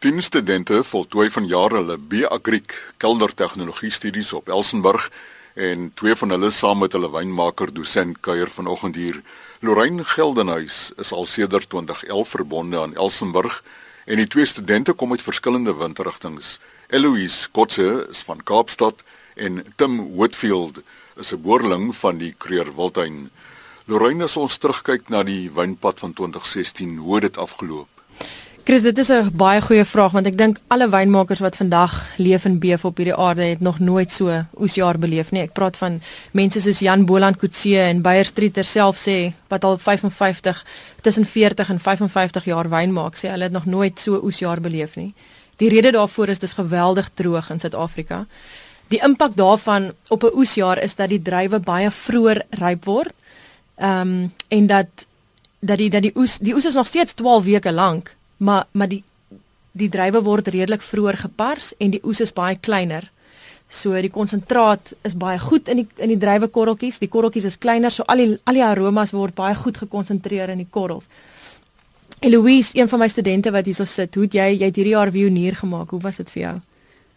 10 studente voltooi vanjaar hulle B-agriek keldertegnologie studies op Elsenburg en twee van hulle saam met hulle wynmaker dosent kuier vanoggend hier. Lorraine Geldenhuis is al sedert 2011 verbonde aan Elsenburg en die twee studente kom uit verskillende windrigtinge. Eloise Kotse is van Kaapstad en Tim Whitfield is 'n boerling van die Kreurwildtuin. Lorraine, as ons terugkyk na die wynpad van 2016, hoe het dit afgeloop? Chris, dit is 'n baie goeie vraag want ek dink alle wynmakers wat vandag leef en beef op hierdie aarde het nog nooit so oesjaar beleef nie. Ek praat van mense soos Jan Boland Kutse en Beyer Streeter self sê wat al 55 tussen 40 en 55 jaar wyn maak, sê hulle het nog nooit so oesjaar beleef nie. Die rede daarvoor is dis geweldig droog in Suid-Afrika. Die impak daarvan op 'n oesjaar is dat die druiwe baie vroeër ryp word. Ehm um, en dat dat die dat die oes die oes is nog steeds 12 weke lank maar maar die die druiwe word redelik vroeër gepars en die oes is baie kleiner. So die konsentraat is baie goed in die in die druiwe korreltjies. Die korreltjies is kleiner, so al die al die aromas word baie goed gekonsentreer in die korrels. Eloise, een van my studente wat hierso sit, hoe het jy jy het hierdie jaar vionier gemaak? Hoe was dit vir jou?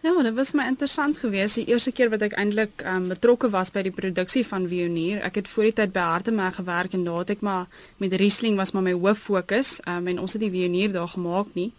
Ja, dit was my interessant geweest. Die eerste keer wat ek eintlik um, betrokke was by die produksie van Vionier. Ek het voor die tyd by Harteberg gewerk en daar het ek maar met Riesling was maar my hoof fokus. Um, en ons het die Vionier daar gemaak nie.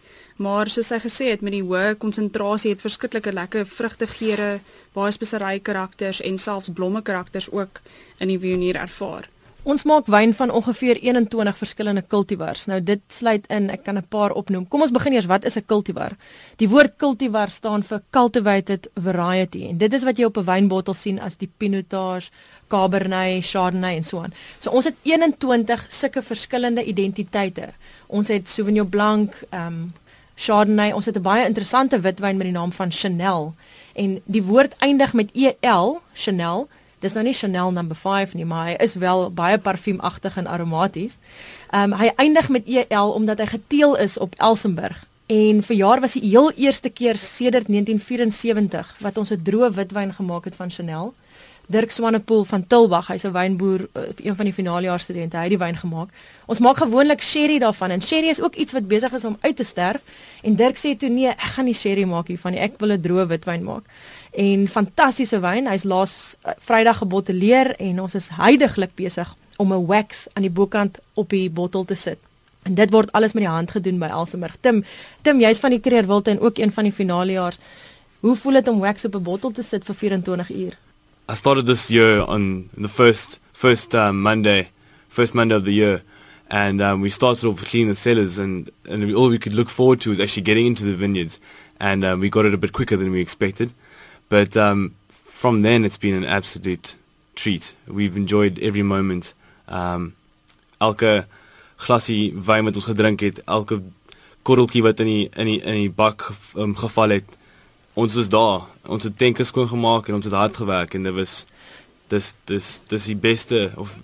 Maar soos hy gesê het met die hoë konsentrasie het verskriklike lekker vrugtegeure, baie speserye karakters en selfs blomme karakters ook in die Vionier ervaar. Ons maak wyn van ongeveer 21 verskillende cultivars. Nou dit sluit in, ek kan 'n paar opnoem. Kom ons begin eers, wat is 'n cultivar? Die woord cultivar staan vir cultivated variety en dit is wat jy op 'n wynbottel sien as die Pinotage, Cabernet, Chardonnay en so aan. So ons het 21 sulke verskillende identiteite. Ons het Sauvignon Blanc, ehm um, Chardonnay, ons het 'n baie interessante witwyn met die naam van Chanel en die woord eindig met EL, Chanel Dis nou nie Chanel number 5 nie, maar hy is wel baie parfuumagtig en aromaties. Ehm um, hy eindig met EL omdat hy geteel is op Elsenburg. En vir jaar was die heel eerste keer sedert 1974 wat ons 'n droë witwyn gemaak het van Chanel. Dirk Swanepoel van Tilbag, hy's 'n wynboer, eh, een van die finalejaar studente, hy het die wyn gemaak. Ons maak gewoonlik sherry daarvan en sherry is ook iets wat besig is om uit te sterf. En Dirk sê toe nee, ek gaan nie sherry maak hier van nie. Ek wil 'n droë witwyn maak. En fantastiese wyn. Hy's laas uh, Vrydag geboteleer en ons is heidaglik besig om 'n wax aan die bokant op die bottel te sit. En dit word alles met die hand gedoen by Elsenburg. Tim, Tim, jy's van die Kreerwilte en ook een van die finalejaars. Hoe voel dit om wax op 'n bottel te sit vir 24 uur? I started this year on the first first um, Monday, first Monday of the year, and um, we started off cleaning the cellars, and and all we could look forward to was actually getting into the vineyards, and um, we got it a bit quicker than we expected, but um, from then it's been an absolute treat. We've enjoyed every moment. Um, elke glasie wyn wat ons gedrink het, elke korreltjie wat in die in die in die bak um, geval het, ons was daar. Ons het tenke skoon gemaak en ons het hard gewerk en dit was dis dis dis die beste of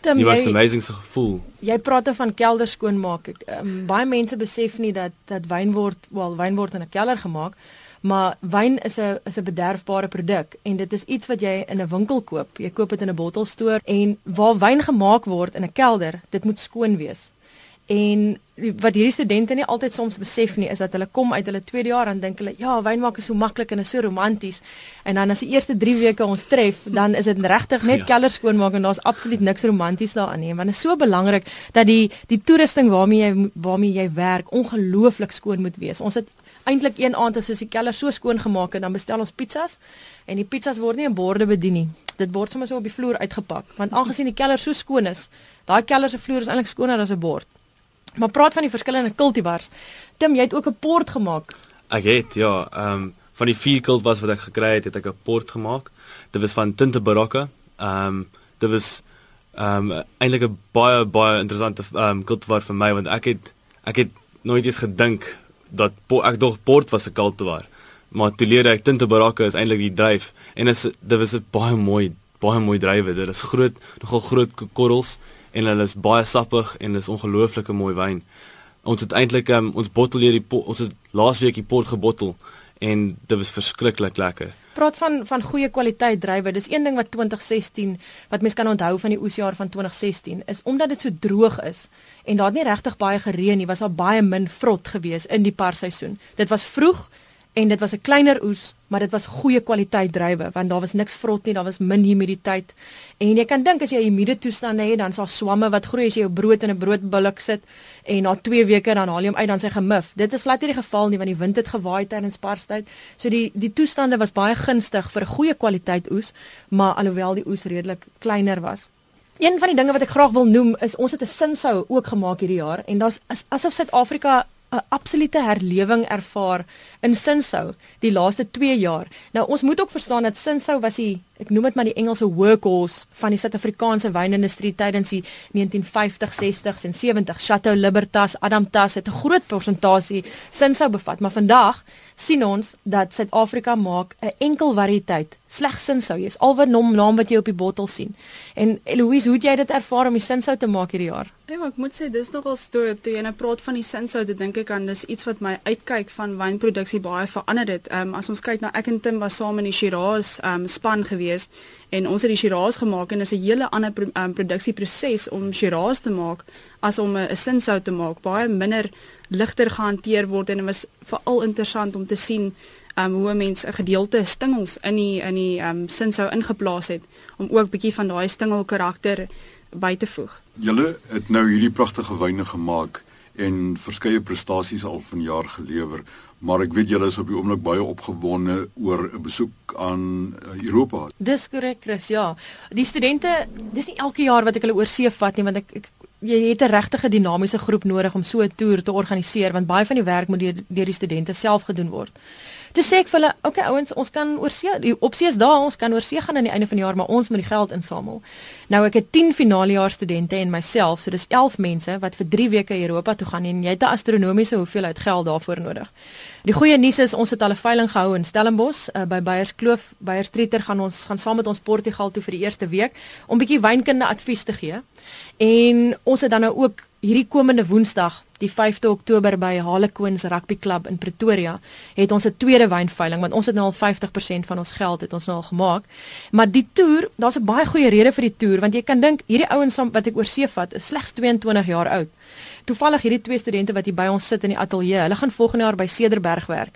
Tim, die most amazing gevoel. Jy praat van kelder skoon maak. Um, baie mense besef nie dat dat wyn word, wel wyn word in 'n kelder gemaak, maar wyn is 'n is 'n bederfbare produk en dit is iets wat jy in 'n winkel koop. Jy koop dit in 'n bottelstoer en waar wyn gemaak word in 'n kelder, dit moet skoon wees. En wat hierdie studente nie altyd soms besef nie is dat hulle kom uit hulle tweede jaar en dink hulle ja, wyn maak is so maklik en is so romanties. En dan as die eerste 3 weke ons tref, dan is dit regtig net ja. keller skoonmaak en daar's absoluut niks romanties daarin nie. Want dit is so belangrik dat die die toerusting waarmee jy waarmee jy werk ongelooflik skoon moet wees. Ons het eintlik een aand as ons die keller so skoon gemaak het, dan bestel ons pizzas en die pizzas word nie in borde bedien nie. Dit word sommer so op die vloer uitgepak. Want aangesien die keller so skoon is, daai keller se vloer is eintlik skoner as 'n bord. Maar praat van die verskillende cultivars. Tim, jy het ook 'n port gemaak. Ek het ja, ehm um, van die vier cultivars wat ek gekry het, het ek 'n port gemaak. Dit was van Tinte Barocca. Ehm um, dit was ehm um, eintlik 'n baie baie interessante ehm um, cultivar vir my want ek het ek het nooit eens gedink dat ek dog port was 'n cultivar. Maar toe leer ek Tinte Barocca is eintlik die druif en is dit was 'n baie mooi baie mooi druiwe. Dit is groot, nogal groot korrels en hulle is baie sappig en is ongelooflike mooi wyn. Ons het eintlik um, ons bottel hier die ons het laasweek die pot gebottel en dit was verskriklik lekker. Praat van van goeie kwaliteit druiwe. Dis een ding wat 2016 wat mens kan onthou van die oesjaar van 2016 is omdat dit so droog is en daar het nie regtig baie gereën nie, was daar baie min vrot gewees in die parseisoen. Dit was vroeg en dit was 'n kleiner oes, maar dit was goeie kwaliteit druiwe want daar was niks vrot nie, daar was min humiditeit. En jy kan dink as jy humide toestande het, dan sal swamme wat groei as jy jou brood in 'n broodbulk sit en na 2 weke dan haal jy hom uit dan sy gemif. Dit is glad nie die geval nie want die wind het gewaaai tydens parstyd. So die die toestande was baie gunstig vir 'n goeie kwaliteit oes, maar alhoewel die oes redelik kleiner was. Een van die dinge wat ek graag wil noem is ons het 'n sinsou ook gemaak hierdie jaar en daar's asof Suid-Afrika 'n absolute herlewing ervaar in Sinsou die laaste 2 jaar. Nou ons moet ook verstaan dat Sinsou was die ek noem dit maar die Engelse workhorse van die Suid-Afrikaanse wynindustrie tydens die 1950s, 60s en 70s. Chateau Libertas, Adam Tas het 'n groot persentasie Sinsou bevat, maar vandag sien ons dat Suid-Afrika maak 'n enkel variëteit, slegs Sinsou. Jy's alwer naam wat jy op die bottel sien. En Eloise, hoe het jy dit ervaar om die Sinsou te maak hierdie jaar? Ja, ek moet sê dis nogal toe toe jy nou praat van die Sinsou, dit dink ek aan dis iets wat my uitkyk van wynproduksie baie verander het. Ehm um, as ons kyk na ek en Tim was saam in die Shiraz ehm um, span gewees en ons het die Shiraz gemaak en dit is 'n hele ander pro, um, produksieproses om Shiraz te maak as om 'n Sinsou te maak. Baie minder ligter gehanteer word en dit was veral interessant om te sien um, hoe mense 'n gedeelte stingels in die in die um, Sinsou ingeplaas het om ook bietjie van daai stingel karakter by te voeg. Julle het nou hierdie pragtige wyne gemaak en verskeie prestasies al vanjaar gelewer maar ek weet julle is op die oomblik baie opgewonde oor 'n besoek aan eh, Europa. Dis korrek, Chris. Ja. Die studente, dis nie elke jaar wat ek hulle oor see vat nie, want ek, ek jy het 'n regtige dinamiese groep nodig om so 'n toer te organiseer, want baie van die werk moet deur, deur die studente self gedoen word. Dis sê ek vir hulle, okay ouens, ons kan oor see, die opsie is daar, ons kan oor see gaan aan die einde van die jaar, maar ons moet die geld insamel. Nou ek het 10 finalejaar studente en myself, so dis 11 mense wat vir 3 weke Europa toe gaan en jy het 'n astronomiese hoeveelheid geld daarvoor nodig. Die goeie nuus is ons het al 'n veiling gehou in Stellenbosch uh, by Beyerskloof. Beyerstreeter gaan ons gaan saam met ons Portugal toe vir die eerste week om bietjie wynkunde advies te gee. En ons het dan nou ook hierdie komende Woensdag, die 5de Oktober by Harlequins Rugby Club in Pretoria, het ons 'n tweede wynveiling want ons het nou al 50% van ons geld het ons nou al gemaak. Maar die toer, daar's 'n baie goeie rede vir die toer want jy kan dink hierdie ouens wat ek oor see vat is slegs 22 jaar oud. Toevallig hierdie twee studente wat hier by ons sit in die ateljee, hulle gaan volgende jaar by Cederberg werk.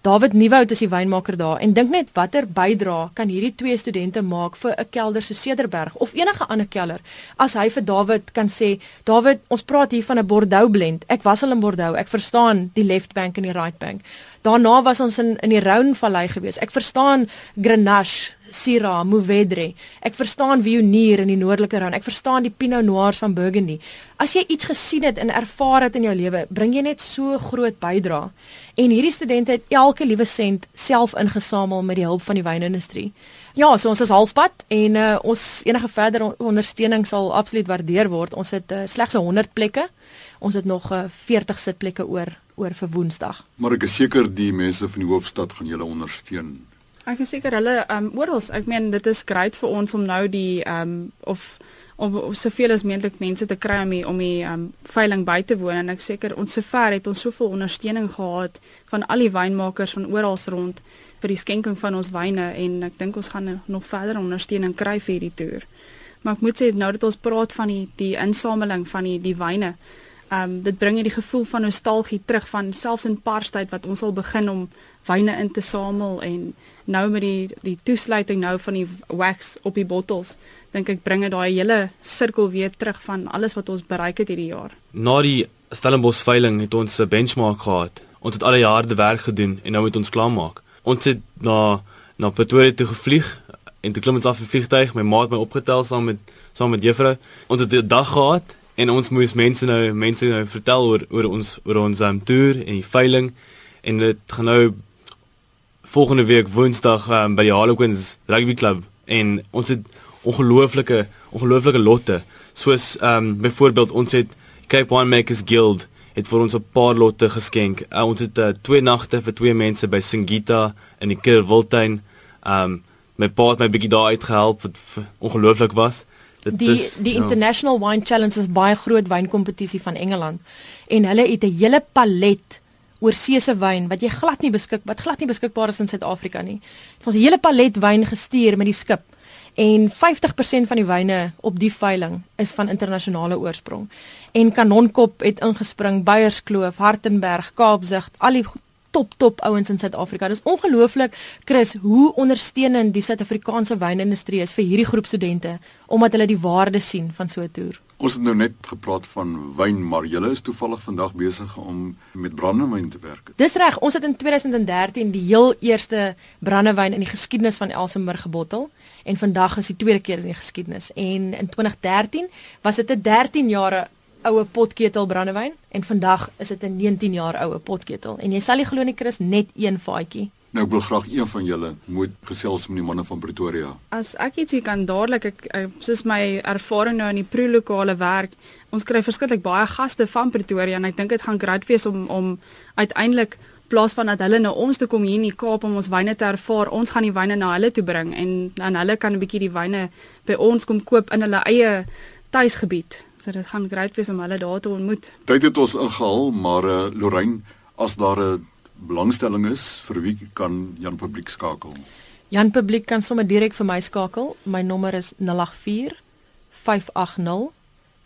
David Nieuwoud is die wynmaker daar en dink net watter bydra kan hierdie twee studente maak vir 'n kelder so Cederberg of enige ander kelder as hy vir David kan sê David ons praat hier van 'n Bordeaux blend. Ek was al in Bordeaux. Ek verstaan die left bank en die right bank. Daarna was ons in in die Rhône vallei gewees. Ek verstaan Grenache Syrah, Mourvedre. Ek verstaan Viognier in die noordelike Rhône. Ek verstaan die Pinot Noirs van Burgundy. As jy iets gesien het en ervaar het in jou lewe, bring jy net so groot bydra. En hierdie studente het elke liewe sent self ingesamel met die hulp van die wynindustrie. Ja, so ons is halfpad en uh, ons enige verdere ondersteuning sal absoluut waardeer word. Ons het uh, slegs 100 plekke. Ons het nog uh, 40 sitplekke oor oor vir Woensdag. Maar ek is seker die mense van die hoofstad gaan julle ondersteun. Ek is seker hulle um, oral, ek meen dit is great vir ons om nou die um, of om soveel as moontlik mense te kry om die, om die um, veiling by te woon en ek seker ons sover het ons soveel ondersteuning gehad van al die wynmakers van oral rond vir die skenking van ons wyne en ek dink ons gaan nog verder ondersteuning kry vir hierdie toer. Maar ek moet sê nou dat ons praat van die die insameling van die die wyne um, dit bring jy die gevoel van nostalgie terug van selfs in parstyd wat ons al begin om wyne in te samel en nou met die die toesluiting nou van die wax op die bottels dink ek bring dit daai hele sirkel weer terug van alles wat ons bereik het hierdie jaar. Na die Stellenbosch veiling het ons 'n benchmark gehad. Ons het al die jare werk gedoen en nou moet ons klaarmaak. Ons het na na Pretoria toe gevlieg en toe klim ons af 'n vliegtuig. My maat my opgetel saam met saam met juffrou. Ons het 'n dag gehad en ons moes mense nou mense nou vertel oor oor ons oor ons um, toer en die veiling en dit gaan nou volgende week Woensdag um, by die Harlequins Rugby Club en ons het ongelooflike ongelooflike lotte soos ehm um, byvoorbeeld ons het Cape Winemakers Guild het vir ons 'n paar lotte geskenk. Uh, ons het uh, twee nagte vir twee mense by Singita in die Kirwiltuin. Ehm um, my pa het my bietjie daar uitgehelp wat ongelooflik was. Dit die is, die ja. International Wine Challenge is baie groot wynkompetisie van Engeland en hulle het 'n hele palet oorseese wyn wat jy glad nie beskik wat glad nie beskikbaar is in Suid-Afrika nie. Het ons 'n hele palet wyn gestuur met die skip en 50% van die wyne op die veiling is van internasionale oorsprong. En Kanonkop het ingespring, Beyerskloof, Hartenberg, Kaapzig, al die top top ouens in Suid-Afrika. Dis ongelooflik Chris hoe ondersteunend die Suid-Afrikaanse wynindustrie is vir hierdie groep studente omdat hulle die waarde sien van so 'n toer. Ons het nou net gepraat van wyn, maar julle is toevallig vandag besig om met brandewyn te werk. Dis reg, ons het in 2013 die heel eerste brandewyn in die geskiedenis van Elsenburg gebottel en vandag is die tweede keer in die geskiedenis. En in 2013 was dit 'n 13 jare oue potketel brandewyn en vandag is dit 'n 19 jaar oue potketel en jy sal nie glo nie Chris net een vaatjie. Nou ek wil graag een van julle moet gesels met die manne van Pretoria. As ek ietsie kan dadelik ek, ek soos my ervaring nou in die pro-lokale werk, ons kry verskriklik baie gaste van Pretoria en ek dink dit gaan great wees om om uiteindelik plaas van dat hulle na ons toe kom hier in die Kaap om ons wyne te ervaar, ons gaan die wyne na hulle toe bring en dan hulle kan 'n bietjie die wyne by ons kom koop in hulle eie tuisgebied. So dit gaan great wees om hulle daar te ontmoet. Tyd het ons ingehaal, maar uh, Lorraine, as daar 'n belangstelling is, vir wie kan Jan Publiek skakel? Jan Publiek kan sommer direk vir my skakel. My nommer is 084 580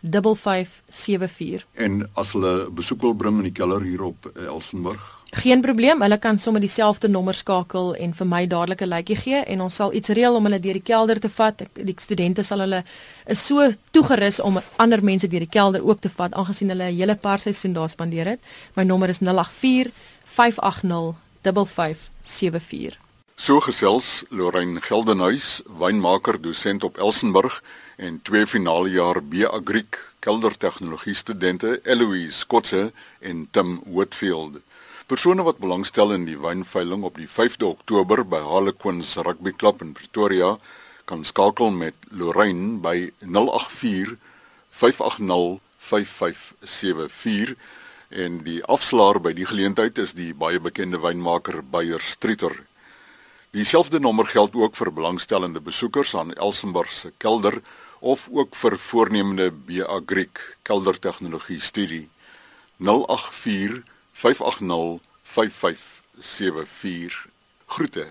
5574. En as hulle besoek wil bring in die keller hier op uh, Elsenburg, Geen probleem, hulle kan sommer dieselfde nommer skakel en vir my dadelik 'n lykie gee en ons sal iets reël om hulle deur die kelder te vat. Die studente sal hulle is so toegerus om ander mense deur die kelder ook te vat aangesien hulle 'n hele paar seisoen daar spandeer het. My nommer is 084 580 5574. So gesels Lorraine Geldenhuys, wynmaker, dosent op Elsenburg en twee finale jaar B Agriek kelder tegnologie studente Eloise Skotse en Tim Whitfield. Persone wat belangstel in die wynveiling op die 5de Oktober by Harlequins Rugby Club in Pretoria kan skakel met Lorraine by 084 580 5574 en die afslaer by die geleentheid is die baie bekende wynmaker Beyer Streeter. Dieselfde nommer geld ook vir belangstellende besoekers aan Elsenburg se kelder of ook vir voornemende B Agriek kelder tegnologie studie 084 580 5574 Groete